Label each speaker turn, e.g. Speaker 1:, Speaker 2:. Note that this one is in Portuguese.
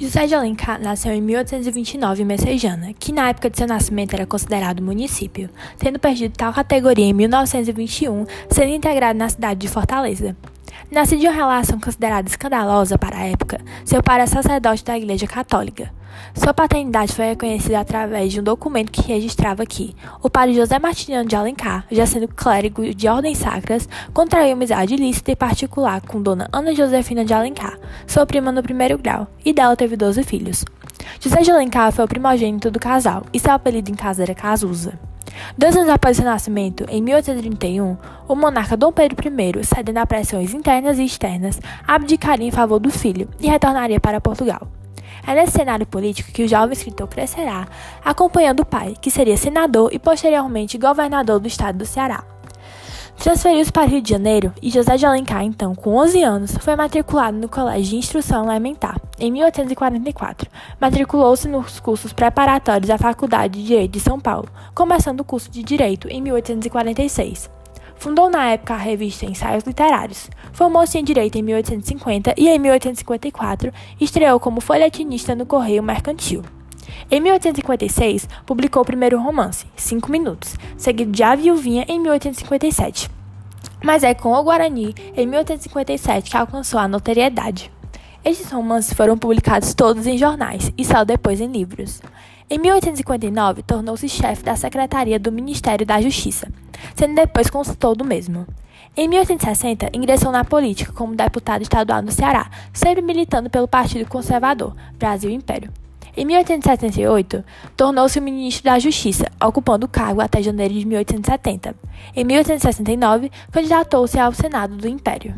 Speaker 1: José de Alencar nasceu em 1829 em Messejana, que na época de seu nascimento era considerado município, tendo perdido tal categoria em 1921, sendo integrado na cidade de Fortaleza. Nascido de uma relação considerada escandalosa para a época, seu pai era sacerdote da Igreja Católica. Sua paternidade foi reconhecida através de um documento que registrava que o padre José Martiniano de Alencar, já sendo clérigo de ordens sacras, contraiu amizade ilícita e particular com Dona Ana Josefina de Alencar, sua prima no primeiro grau, e dela teve 12 filhos. José de Alencar foi o primogênito do casal, e seu apelido em casa era Cazuza. Dois anos após seu nascimento, em 1831, o monarca Dom Pedro I, cedendo a pressões internas e externas, abdicaria em favor do filho e retornaria para Portugal. É nesse cenário político que o jovem escritor crescerá, acompanhando o pai, que seria senador e posteriormente governador do estado do Ceará. Transferiu-se para o Rio de Janeiro e José de Alencar, então com 11 anos, foi matriculado no Colégio de Instrução Elementar, em 1844. Matriculou-se nos cursos preparatórios da Faculdade de Direito de São Paulo, começando o curso de Direito em 1846. Fundou na época a revista Ensaios Literários. Formou-se em Direito em 1850 e em 1854 estreou como folhetinista no Correio Mercantil. Em 1856, publicou o primeiro romance, Cinco Minutos, seguido de A Viuvinha em 1857. Mas é com o Guarani, em 1857, que alcançou a notoriedade. Estes romances foram publicados todos em jornais e só depois em livros. Em 1859, tornou-se chefe da Secretaria do Ministério da Justiça, sendo depois consultor do mesmo. Em 1860, ingressou na política como deputado estadual no Ceará, sempre militando pelo Partido Conservador, Brasil Império. Em 1878, tornou-se ministro da Justiça, ocupando o cargo até janeiro de 1870. Em 1869, candidatou-se ao Senado do Império.